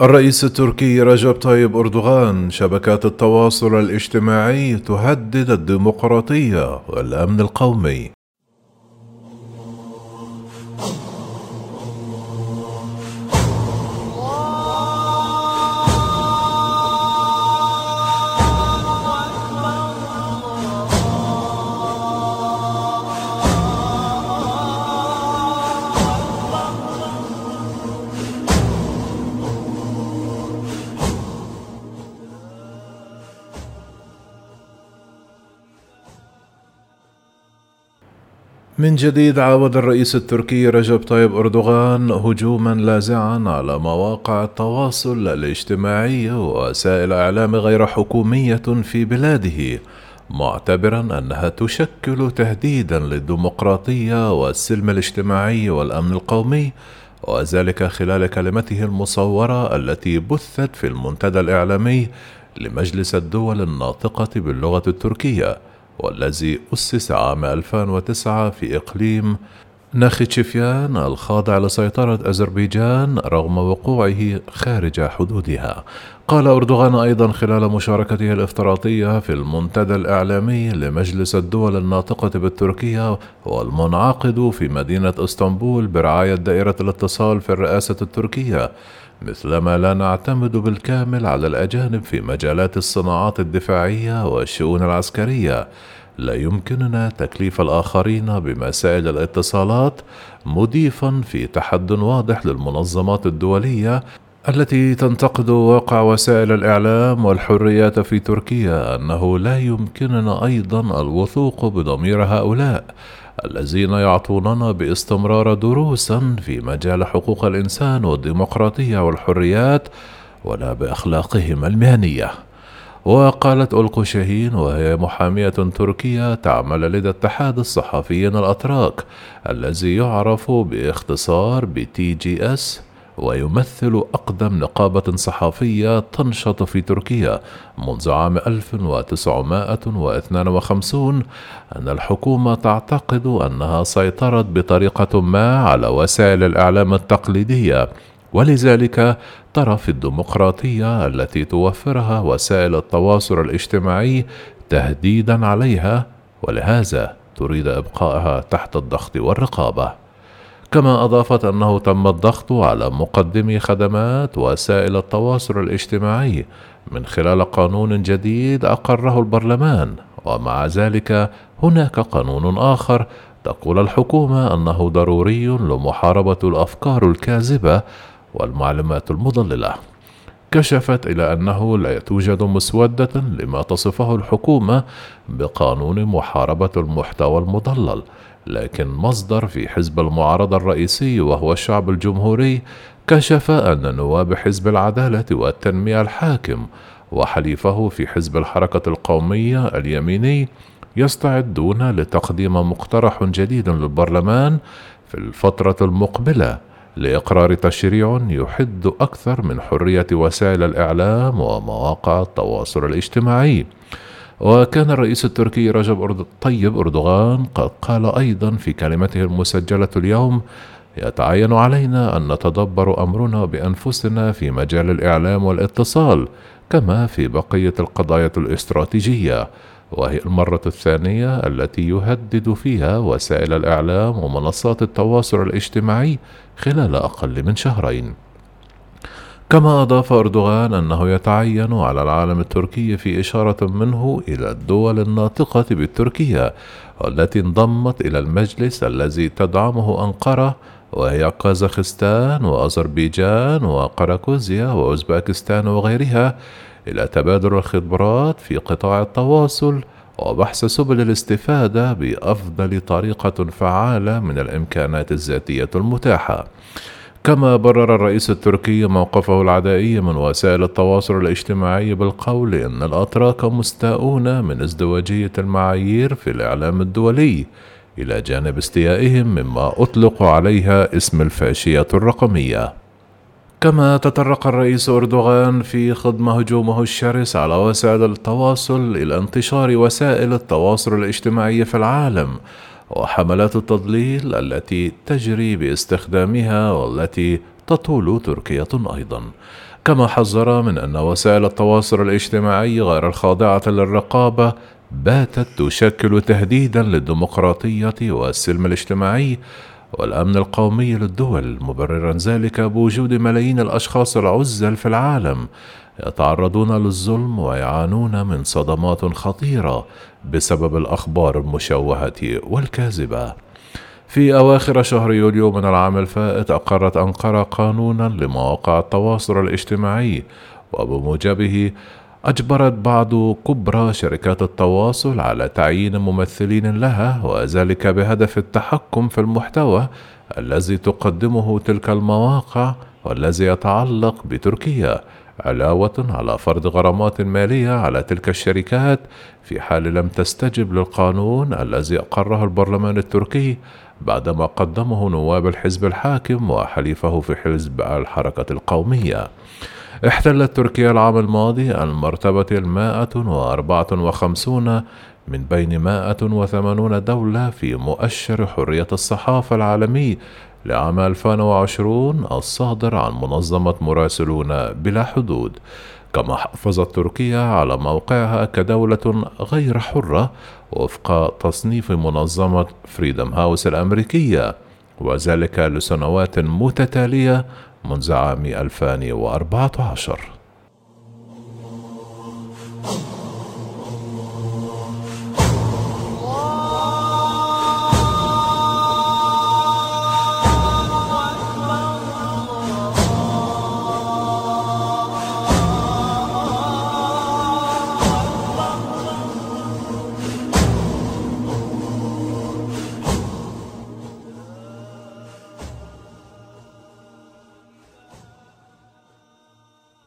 الرئيس التركي رجب طيب أردوغان شبكات التواصل الاجتماعي تهدد الديمقراطية والأمن القومي. من جديد عاود الرئيس التركي رجب طيب أردوغان هجوما لاذعا على مواقع التواصل الاجتماعي ووسائل إعلام غير حكومية في بلاده معتبرا أنها تشكل تهديدا للديمقراطية والسلم الاجتماعي والأمن القومي وذلك خلال كلمته المصورة التي بثت في المنتدى الإعلامي لمجلس الدول الناطقة باللغة التركية. والذي أسس عام 2009 في إقليم ناخيتشيفيان الخاضع لسيطرة أذربيجان رغم وقوعه خارج حدودها. قال أردوغان أيضا خلال مشاركته الافتراضية في المنتدى الإعلامي لمجلس الدول الناطقة بالتركية والمنعقد في مدينة إسطنبول برعاية دائرة الاتصال في الرئاسة التركية مثلما لا نعتمد بالكامل على الأجانب في مجالات الصناعات الدفاعية والشؤون العسكرية لا يمكننا تكليف الآخرين بمسائل الاتصالات مضيفا في تحد واضح للمنظمات الدولية التي تنتقد واقع وسائل الإعلام والحريات في تركيا أنه لا يمكننا أيضا الوثوق بضمير هؤلاء الذين يعطوننا باستمرار دروسا في مجال حقوق الإنسان والديمقراطية والحريات ولا بأخلاقهم المهنية. وقالت ألقو شاهين وهي محامية تركية تعمل لدى اتحاد الصحفيين الأتراك الذي يعرف باختصار ب TGS ويمثل أقدم نقابة صحفية تنشط في تركيا منذ عام 1952 أن الحكومة تعتقد أنها سيطرت بطريقة ما على وسائل الإعلام التقليدية. ولذلك ترى في الديمقراطية التي توفرها وسائل التواصل الاجتماعي تهديدا عليها ولهذا تريد إبقائها تحت الضغط والرقابة. كما أضافت أنه تم الضغط على مقدمي خدمات وسائل التواصل الاجتماعي من خلال قانون جديد أقره البرلمان ومع ذلك هناك قانون آخر تقول الحكومة أنه ضروري لمحاربة الأفكار الكاذبة والمعلومات المضللة. كشفت إلى أنه لا توجد مسودة لما تصفه الحكومة بقانون محاربة المحتوى المضلل لكن مصدر في حزب المعارضة الرئيسي وهو الشعب الجمهوري كشف أن نواب حزب العدالة والتنمية الحاكم وحليفه في حزب الحركة القومية اليميني يستعدون لتقديم مقترح جديد للبرلمان في الفترة المقبلة. لإقرار تشريع يحد أكثر من حرية وسائل الإعلام ومواقع التواصل الاجتماعي. وكان الرئيس التركي رجب طيب أردوغان قد قال أيضا في كلمته المسجلة اليوم يتعين علينا أن نتدبر أمرنا بأنفسنا في مجال الإعلام والاتصال كما في بقية القضايا الاستراتيجية. وهي المرة الثانية التي يهدد فيها وسائل الإعلام ومنصات التواصل الاجتماعي خلال أقل من شهرين. كما أضاف أردوغان أنه يتعين على العالم التركي في إشارة منه إلى الدول الناطقة بالتركية والتي انضمت إلى المجلس الذي تدعمه أنقرة وهي كازاخستان وأذربيجان وقراكوزيا وأوزباكستان وغيرها إلى تبادل الخبرات في قطاع التواصل وبحث سبل الاستفادة بأفضل طريقة فعالة من الإمكانات الذاتية المتاحة. كما برر الرئيس التركي موقفه العدائي من وسائل التواصل الاجتماعي بالقول إن الأتراك مستاءون من ازدواجية المعايير في الإعلام الدولي إلى جانب استيائهم مما أطلق عليها اسم الفاشية الرقمية. كما تطرق الرئيس أردوغان في خضم هجومه الشرس على وسائل التواصل إلى انتشار وسائل التواصل الاجتماعي في العالم وحملات التضليل التي تجري باستخدامها والتي تطول تركيا أيضا. كما حذر من أن وسائل التواصل الاجتماعي غير الخاضعة للرقابة باتت تشكل تهديدا للديمقراطية والسلم الاجتماعي والأمن القومي للدول مبررا ذلك بوجود ملايين الأشخاص العزل في العالم يتعرضون للظلم ويعانون من صدمات خطيرة بسبب الأخبار المشوهة والكاذبة. في أواخر شهر يوليو من العام الفائت أقرت أنقرة قانونا لمواقع التواصل الاجتماعي وبموجبه أجبرت بعض كبرى شركات التواصل على تعيين ممثلين لها وذلك بهدف التحكم في المحتوى الذي تقدمه تلك المواقع والذي يتعلق بتركيا علاوة على فرض غرامات مالية على تلك الشركات في حال لم تستجب للقانون الذي أقره البرلمان التركي بعدما قدمه نواب الحزب الحاكم وحليفه في حزب الحركة القومية. احتلت تركيا العام الماضي المرتبة المائة وأربعة وخمسون من بين مائة وثمانون دولة في مؤشر حرية الصحافة العالمي لعام 2020 الصادر عن منظمة مراسلون بلا حدود. كما حافظت تركيا على موقعها كدولة غير حرة وفق تصنيف منظمة فريدم هاوس الأمريكية وذلك لسنوات متتالية منذ عام 2014